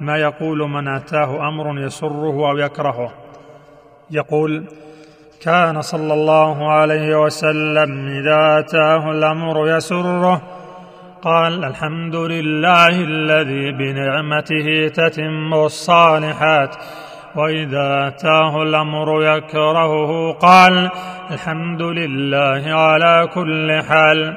ما يقول من آتاه أمر يسره أو يكرهه. يقول كان صلى الله عليه وسلم إذا آتاه الأمر يسره قال الحمد لله الذي بنعمته تتم الصالحات وإذا آتاه الأمر يكرهه قال الحمد لله على كل حال.